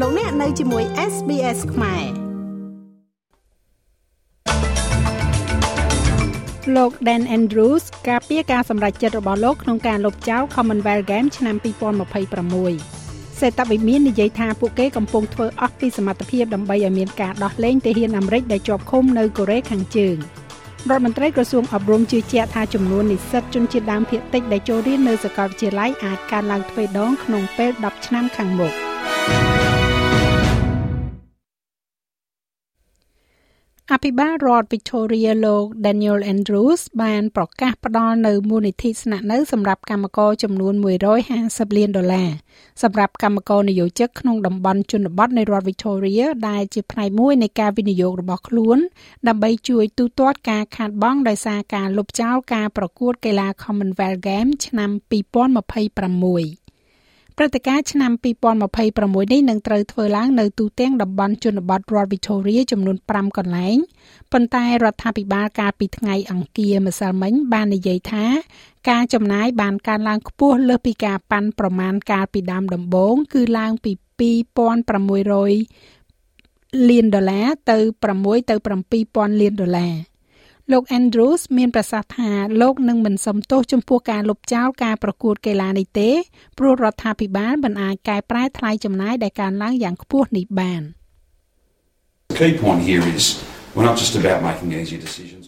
លោកអ្នកនៅជាមួយ SBS ខ្មែរលោក Dan Andrews ការពារការសម្រេចចិត្តរបស់លោកក្នុងការលុបចោល Commonwealth Games ឆ្នាំ2026សេតវិមាននិយាយថាពួកគេកំពុងធ្វើអស់ពីសមត្ថភាពដើម្បីឲ្យមានការដោះលែងទាហានអាមេរិកដែលជាប់ឃុំនៅកូរ៉េខាងជើងរដ្ឋមន្ត្រីក្រសួងអប់រំជឿជាក់ថាចំនួននិស្សិតជនជាតិដើមភាគតិចដែលចូលរៀននៅសាកលវិទ្យាល័យអាចកើនឡើងទ្វេដងក្នុងពេល10ឆ្នាំខាងមុខ។ អភិបាលរដ្ឋ Victoria លោក Daniel Andrews បានប្រកាសផ្ដល់នៅមូលនិធិស្នាក់នៅសម្រាប់កម្មករចំនួន150លានដុល្លារសម្រាប់កម្មករនិយោជិកក្នុងតំបន់ជនបទនៃរដ្ឋ Victoria ដែលជាផ្នែកមួយនៃការវិនិយោគរបស់ខ្លួន ដើម្បីជួយទូទាត់ការខាតបង់ដោយសារការលុបចោលការប្រកួតកីឡា Commonwealth Games ឆ្នាំ2026 ព្រឹត្តិការណ៍ឆ្នាំ2026នេះនឹងត្រូវធ្វើឡើងនៅទូទាំងតំបន់ជនបទរដ្ឋ Victoria ចំនួន5កន្លែងប៉ុន្តែរដ្ឋាភិបាលកាលពីថ្ងៃអង្គារម្សិលមិញបាននិយាយថា ការចំណាយបានកើនឡើងខ្ពស់លើសពីការប៉ាន់ប្រមាណកាលពីដើមដំបូងគឺឡើងពី2600លានដុល្លារទៅ6ទៅ7000លានដុល្លារ លោក Andrews មានប្រសាសន៍ថាលោកនឹងមិនសំទោសចំពោះការលុបចោលការប្រកួតកីឡានេះទេព្រោះរដ្ឋាភិបាលមិនអាចកែប្រែថ្លៃចំណាយដែលកើនឡើងយ៉ាងខ្ពស់នេះបាន The key point here is we're not just about making easy decisions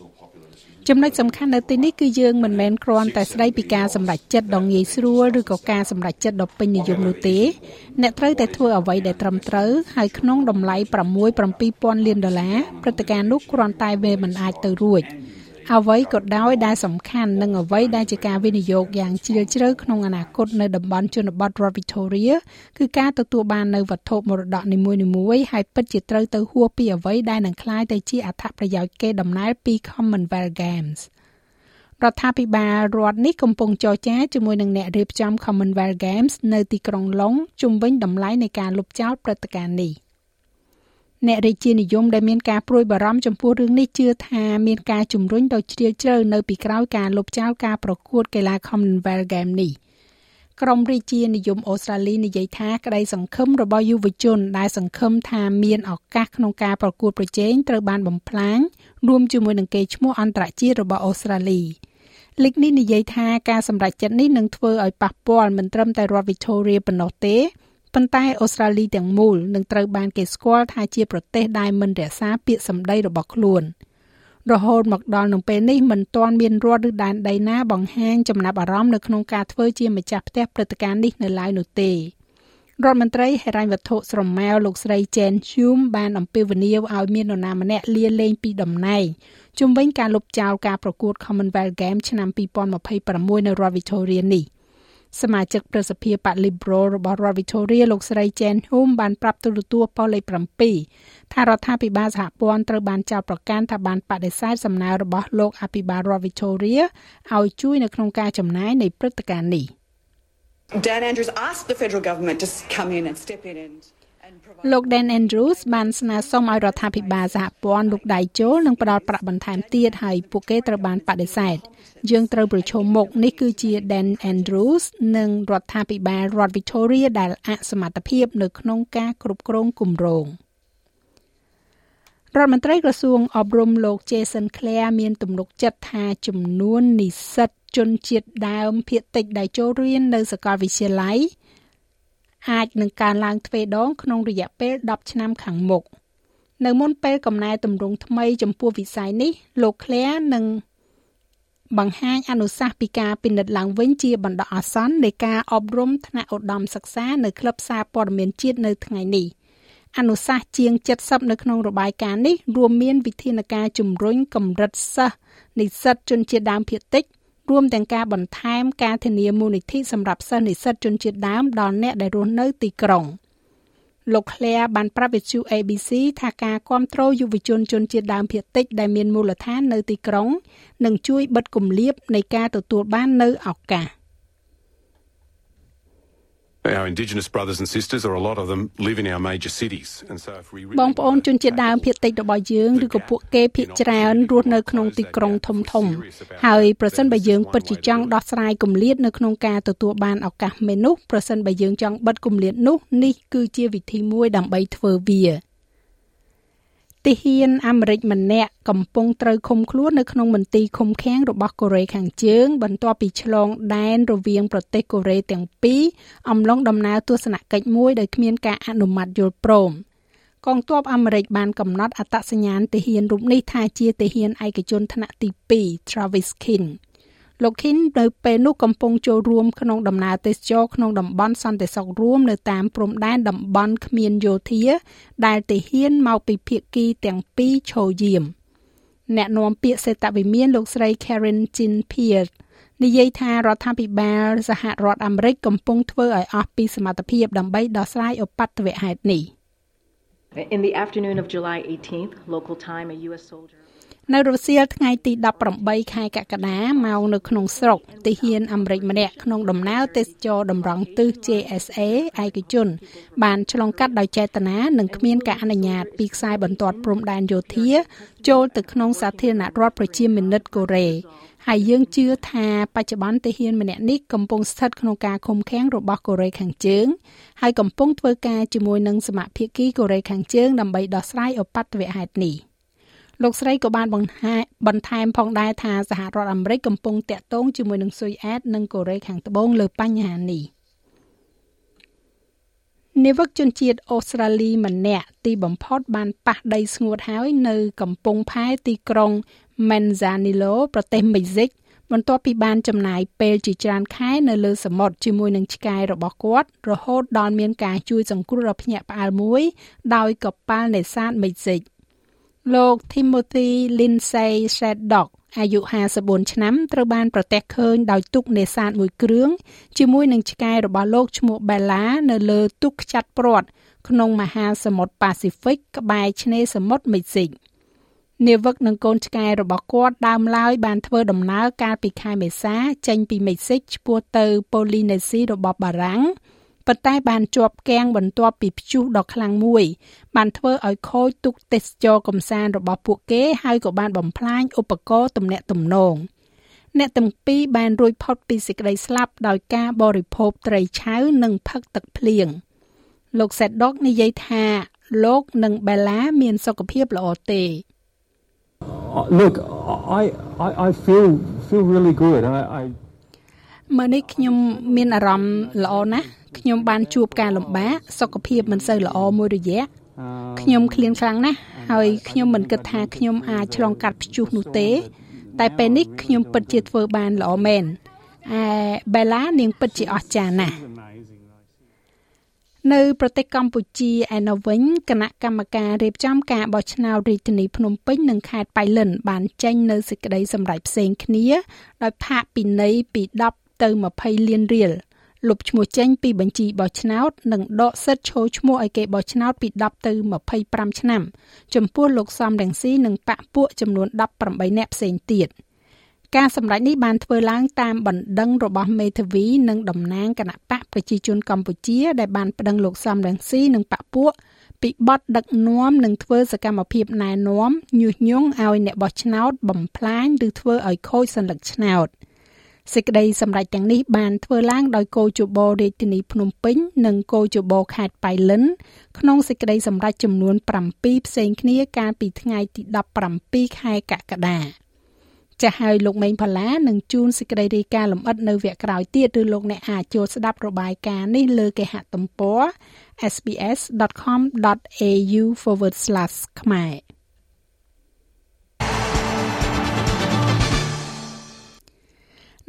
ចំណុចសំខាន់នៅទីនេះគឺយើងមិនមែនគ្រាន់តែស្ដីពីការសម្រេចចិត្តដ៏ងាយស្រួលឬក៏ការសម្រេចចិត្តដ៏ពេញនិយមនោះទេអ្នកត្រូវតែធ្វើអ្វីដែលត្រឹមត្រូវហើយក្នុងតម្លៃ6 7000លានដុល្លារព្រឹត្តិការណ៍នោះគ្រាន់តែវាមិនអាចទៅរួច អ្វីក៏ដោយដែលសំខាន់និងអ្វីដែលជាការវិនិយោគយ៉ាងជ្រាលជ្រៅក្នុងអនាគតនៅតំបន់ជនបទរដ្ឋ Victoria គឺការទទួលបាននៅវត្ថុមរតកនីមួយៗហើយពិតជាត្រូវទៅហួសពីអ្វីដែលនឹងក្លាយទៅជាអត្ថប្រយោជន៍គេដំណើរពី Commonwealth Games រដ្ឋាភិបាលរដ្ឋនេះកំពុងចរចាជាមួយនឹងអ្នករៀបចំ Commonwealth Games នៅទីក្រុងឡុងជុំវិញតម្លៃនៃការលុបចោលព្រឹត្តិការណ៍នេះ។ អ្នករាជានិយមដែលមានការព្រួយបារម្ភចំពោះរឿងនេះជឿថាមានការជំរុញដ៏ជ្រាលជ្រៅនៅពីក្រោយការលុបចោលការប្រកួតកីឡា Commonwealth Game នេះក្រមរាជានិយមអូស្ត្រាលីនិយាយថាក្តីសង្ឃឹមរបស់យុវជនដែលសង្ឃឹមថាមានឱកាសក្នុងការប្រកួតប្រជែងត្រូវបានបំផ្លាញរួមជាមួយនឹងកេរ្តិ៍ឈ្មោះអន្តរជាតិរបស់អូស្ត្រាលីលេខនេះនិយាយថាការសម្រេចចិត្តនេះនឹងធ្វើឲ្យប៉ះពាល់មិនត្រឹមតែរដ្ឋ Victoria ប៉ុណ្ណោះទេ ប៉ុន្តែអូស្ត្រាលីទាំងមូលនឹងត្រូវបានគេស្គាល់ថាជាប្រទេសដែលមិនរក្សាពាក្យសម្ដីរបស់ខ្លួនរហូតមកដល់នឹងពេលនេះមិនទាន់មានរដ្ឋឬដែនដីណាបង្ហាញចំណាប់អារម្មណ៍នៅក្នុងការធ្វើជាម្ចាស់ផ្ទះព្រឹត្តិការណ៍នេះនៅឡើយនោះទេរដ្ឋមន្ត្រីហិរញ្ញវត្ថុស្រមែវលោកស្រី Jen Hume បានអំពាវនាវឲ្យមាននរណាម្នាក់លាលែងពីតំណែងជំវិញការលុបចោលការប្រកួត Commonwealth Games ឆ្នាំ2026នៅរដ្ឋ Victoria នេះ សមាជិកប្រសិទ្ធិបក Liberal របស់រដ្ឋ Victoria លោកស្រី Jen Hum បានប្រាប់ទូរទស្សន៍ប៉ុស្តិ៍លេខ7ថារដ្ឋាភិបាលសហព័ន្ធត្រូវបានចោទប្រកាន់ថាបានបដិសេធសំណើរបស់លោកអភិបាលរដ្ឋ Victoria ឲ្យជួយនៅក្នុងការចំណាយនៃព្រឹត្តិការណ៍នេះ Dan Andrews asked the federal government to come in and step in and លោក Dan Andrews បានស្នើសុំឲ្យរដ្ឋាភិបាលសហព័ន្ធលោកដៃចូលនិងផ្ដល់ប្រាក់បន្ថែមទៀតហើយពួកគេត្រូវបានបដិសេធយើងត្រូវប្រឈមមុខនេះគឺជា Dan Andrews និងរដ្ឋាភិបាលរដ្ឋ Victoria ដែលអសមត្ថភាពនៅក្នុងការគ្រប់គ្រងគម្រោងរដ្ឋមន្ត្រីក្រសួងអប់រំលោក Jason Clare មានទំនុកចិត្តថាចំនួននិស្សិតជនជាតិដើមភាគតិចដែលចូលរៀននៅសាកលវិទ្យាល័យ អាចនឹងកើនឡើងទ្វេដងក្នុងរយៈពេល10ឆ្នាំខាងមុខនៅមុនពេលកំណែទម្រង់ថ្មីចំពោះវិស័យនេះលោក Clare នឹងបង្ហាញអនុសាសន៍ពីការពិនិត្យឡើងវិញជាបណ្ដោះអាសន្ននៃការអប់រំថ្នាក់ឧត្តមសិក្សានៅក្លឹបសារព័ត៌មានជាតិនៅថ្ងៃនេះអនុសាសន៍ជាង70នៅក្នុងរបាយការណ៍នេះរួមមានវិធានការជំរុញកម្រិតសិស្សនិស្សិតជនជាតិដើមភាគតិច រួមទាំងការបន្ថែមការធានាមូលនិធិសម្រាប់សិស្សនិស្សិតជនជាតិដើមដល់អ្នកដែលរស់នៅទីក្រុងលោក Claire បានប្រាប់វិទ្យុ ABC ថាការគ្រប់គ្រងយុវជនជនជាតិដើមភាគតិចដែលមានមូលដ្ឋាននៅទីក្រុងនឹងជួយបិទគម្លាតនៃការទទួលបាននៅឱកាស Our Indigenous brothers and sisters, or a lot of them, live in our major cities. And so if we បងប្អូនជនជាតិដើមភាគតិចរបស់យើងឬក៏ពួកគេភាគច្រើនរស់នៅក្នុងទីក្រុងធំធំហើយប្រសិនបើយើងពិតជាចង់ដោះស្រាយគម្លាតនៅក្នុងការទទួលបានឱកាសមេនោះប្រសិនបើយើងចង់បិទគម្លាតនោះនេះគឺជាវិធីមួយដើម្បីធ្វើវា ទាហានអាមេរិកម្នាក់កំពុងត្រូវឃុំខ្លួននៅក្នុងមន្ទីរឃុំឃាំងរបស់កូរ៉េខាងជើង បន្ទាប់ពីឆ្លងដែនរវាងប្រទេសកូរ៉េទាំងពីរអំឡុងដំណើរទស្សនកិច្ចមួយដោយគ្មានការអនុម័តយល់ព្រមកងទ័ពអាមេរិកបានកំណត់អត្តសញ្ញាណទាហានរូបនេះថាជាទាហានឯកជនថ្នាក់ទី2 Travis King លោកឃីននៅពេលនោះកំពុងចូលរួមក្នុងដំណើរទេសចរក្នុងតំបន់សន្តិសុខរួមនៅតាមព្រំដែនតំបន់គ្មានយោធា ដែលទាហានមកពីភៀកគីទាំងពីរឈរយាមអ្នកនាំពាក្យសេតវិមានលោកស្រី Karen Jean Pierre និយាយថារដ្ឋាភិបាលសហរដ្ឋអាមេរិកកំពុងធ្វើឲ្យអស់ពីសមត្ថភាពដើម្បីដោះស្រាយឧបទ្ទវហេតុនេះ In the afternoon of July 18th, local time, a U.S. soldier នៅរសៀលថ្ងៃទី18ខែកក្កដាមកនៅក្នុងស្រុកទាហានអាមេរិកម្នាក់ក្នុងដំណើរទេសចរតម្រង់ទិស JSA ឯកជន បានឆ្លងកាត់ដោយចេតនានិងគ្មានការអនុញ្ញាតពីខ្សែបន្ទាត់ព្រំដែនយោធាចូលទៅក្នុងសាធារណរដ្ឋប្រជាមានិតកូរ៉េហើយយើងជឿថាបច្ចុប្បន្នទាហានម្នាក់នេះកំពុងស្ថិតក្នុងការឃុំឃាំងរបស់កូរ៉េខាងជើងហើយកំពុងធ្វើការជាមួយនឹងសមាភិកីកូរ៉េខាងជើងដើម្បីដោះស្រាយឧបទ្ទវហេតុនេះ។ លោកស្រីក៏បានបន្ថែមផងដែរថាសហរដ្ឋអាមេរិកកំពុងតាក់ទងជាមួយនឹងស៊ុយអែតនិងកូរ៉េខាងត្បូងលើបញ្ហានេះនាវិកជនជាតិអូស្ត្រាលីម្នាក់ទីបំផុតបានប៉ះដីស្ងួតហើយនៅកំពង់ផែទីក្រុង Manzanillo ប្រទេសមេហ្សិកបន្ទាប់ពីបានចំណាយពេលជាច្រើនខែនៅលើសមុទ្រជាមួយនឹងឆ្កែរបស់គាត់រហូតដល់មានការជួយសង្គ្រោះដល់ភ្នាក់ផ្អើលមួយដោយកប៉ាល់នេសាទមេហ្សិក លោក Timothy Lindsay Shaddock អាយុ54ឆ្នាំត្រូវបានប្រទះឃើញដោយទូកនេសាទមួយគ្រឿងជាមួយនឹងឆ្កែរបស់លោកឈ្មោះ Bella នៅលើទូកខ្ចាត់ព្រាត់ក្នុងមហាសមុទ្រប៉ាស៊ីហ្វិកក្បែរឆ្នេរសមុទ្រមេស៊ីកនាវិកនិងកូនឆ្កែរបស់គាត់ដើមឡើយបានធ្វើដំណើរកាលពីខែមេសាចេញពីមេស៊ីកឆ្ពោះទៅប៉ូលីនេស៊ីរបស់បារាំង ប៉ុន្តែបានជាប់គាំងបន្ទាប់ពីព្យុះដ៏ខ្លាំងមួយ បានធ្វើឲ្យខូចទូកទេសចរកំសាន្តរបស់ពួកគេហើយក៏បានបំផ្លាញឧបករណ៍ទំនាក់ទំនងអ្នកទាំងពីរបានរួចផុតពីសេចក្តីស្លាប់ដោយការបរិភោគត្រីឆៅនិងផឹកទឹកភ្លៀងលោកសេតដុកនិយាយថាលោកនិងបេឡាមានសុខភាពល្អទេ Look, I I I feel feel really good. I I មើលនេះខ្ញុំមានអារម្មណ៍ល្អណាស់ ខ្ញុំបានជួបការលំបាកសុខភាពមិនសូវល្អមួយរយៈខ្ញុំឃ្លានខ្លាំងណាស់ហើយខ្ញុំមិនគិតថាខ្ញុំអាចឆ្លងកាត់ព្យុះនោះទេ តែពេលនេះខ្ញុំពិតជាធ្វើបានល្អមែនអែបេឡានាងពិតជាអស្ចារ្យណាស់នៅប្រទេសកម្ពុជាឯណោះវិញគណៈកម្មការរៀបចំការបោះឆ្នោតរាជធានីភ្នំពេញនិងខេត្តបៃលិន បានចេញនៅសេចក្តីសម្រេចផ្សេងគ្នា ដោយផាកពិន័យពី10ទៅ20លានរៀល លុបឈ្មោះចេញពីបញ្ជីបោះឆ្នោត និងដកសិទ្ធិចូលឈ្មោះឲ្យគេបោះឆ្នោតពី10ទៅ25ឆ្នាំ ចំពោះលោកសំរងស៊ីនិងបកពួកចំនួន18នាក់ផ្សេងទៀតការសម្ដែងនេះបានធ្វើឡើងតាមបណ្ដឹងរបស់មេធាវីនិងតំណាងគណៈបកប្រជាជនកម្ពុជា ដែលបានប្តឹងលោកសំរងស៊ីនិងបកពួកពីបទដឹកនាំនិងធ្វើសកម្មភាពណែនាំញុះញង់ឲ្យអ្នកបោះឆ្នោតបំផ្លាញឬធ្វើឲ្យខូចសញ្ញាឆ្នោត។ សេចក្តីសម្រេចទាំងនេះបានធ្វើឡើងដោយគោជបរាជធានីភ្នំពេញ និងគោជបខេត្តបៃលិន ក្នុងសេចក្តីសម្រេចចំនួន7ផ្សេងគ្នាកាលពីថ្ងៃទី17ខែកក្កដាចាស់ហើយលោកមេងផល្លានឹងជួនសេចក្តីរាយការណ៍លម្អិតនៅវគ្គក្រោយទៀតឬលោកអ្នកអាចចូលស្ដាប់របាយការណ៍នេះលើគេហទំព័រ sbs.com.au/ ខ្មែរ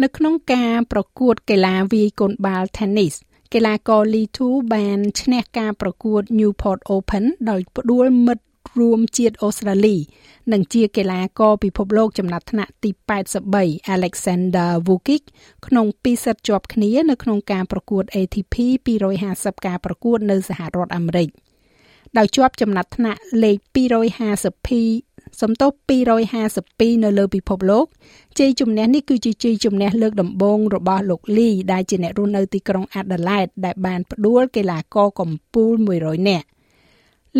នៅក្នុងការប្រកួតកីឡាវាយកូនបាល់ Tennis កីឡាករ Lee Tu បានឈ្នះការប្រកួត Newport Open ដោយផ្ដួលមិត្តរួមជាតិអូស្ត្រាលី និងជាកីឡាករពិភពលោកចំណាត់ថ្នាក់ទី83 Alexander Vukic ក្នុងពីរសិតជាប់គ្នានៅក្នុងការប្រកួត ATP 250ការប្រកួតនៅសហរដ្ឋអាមេរិកដោយជាប់ចំណាត់ថ្នាក់លេខ250 សំទោស252នៅលើពិភពលោកជ័យជំនះនេះគឺជាជ័យជំនះលើកដំបូងរបស់លោកលីដែលជាអ្នករស់នៅទីក្រុង Adelaide ដែលបានផ្ដួលកីឡាករកំពូល100នាក់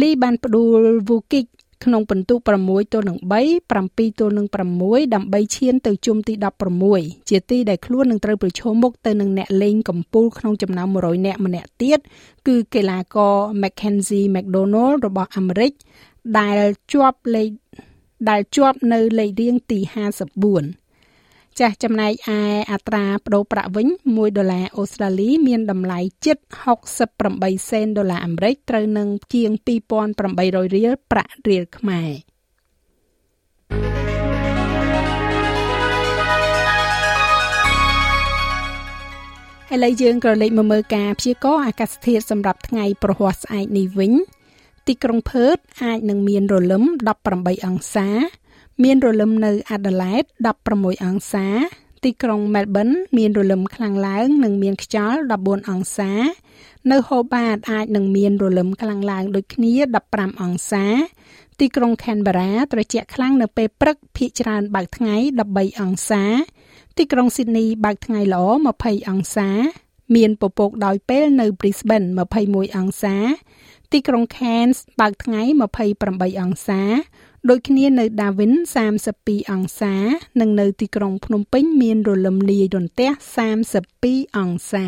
លីបានផ្ដួល Vukic ក្នុងពិន្ទុ6ទល់នឹង3 7ទល់នឹង6ដើម្បីឈានទៅជុំទី16ជាទីដែលខ្លួននឹងត្រូវប្រឈមមុខទៅនឹងអ្នកលេងកំពូលក្នុងចំណោម100នាក់ម្នាក់ទៀតគឺកីឡាករ Mackenzie McDonald របស់អាមេរិក ដែលជាប់លេខដែលជាប់នៅលេខរៀងទី54ចាស់ចំណែកឯអត្រាប្តូរប្រាក់វិញ1ដុល្លារអូស្ត្រាលី មានតម្លៃជិត68សេនដុល្លារអាមេរិកត្រូវនឹងជាង2800រៀលប្រាក់រៀលខ្មែរឥឡូវយើងក៏លេខមកមើលការព្យាករណ៍អាកាសធាតុសម្រាប់ថ្ងៃប្រហ័សស្អែកនេះវិញ ទីក្រុងផឺតអាចនឹងមានរលឹម18អង្សា មានរលឹមនៅអាដាលេដ16អង្សា ទីក្រុងមែលប៊នមានរលឹមខ្លាំងឡើង និងមានខ្យល់14អង្សា នៅហូបាតអាចនឹងមានរលឹមខ្លាំងឡើងដូចគ្នា15អង្សា ទីក្រុងខេនបារ៉ាត្រជាក់ខ្លាំងនៅពេលព្រឹកភាគច្រើនបើកថ្ងៃ13អង្សា ទីក្រុងស៊ីដនីបើកថ្ងៃល្អ20អង្សា មានពពកដោយពេលនៅ Brisbane 21អង្សា ទីក្រុង Cairns បើកថ្ងៃ28អង្សាដូចគ្នានៅ Darwin 32អង្សា និងនៅទីក្រុងភ្នំពេញមានរលឹមលាយរន្ទះ32អង្សា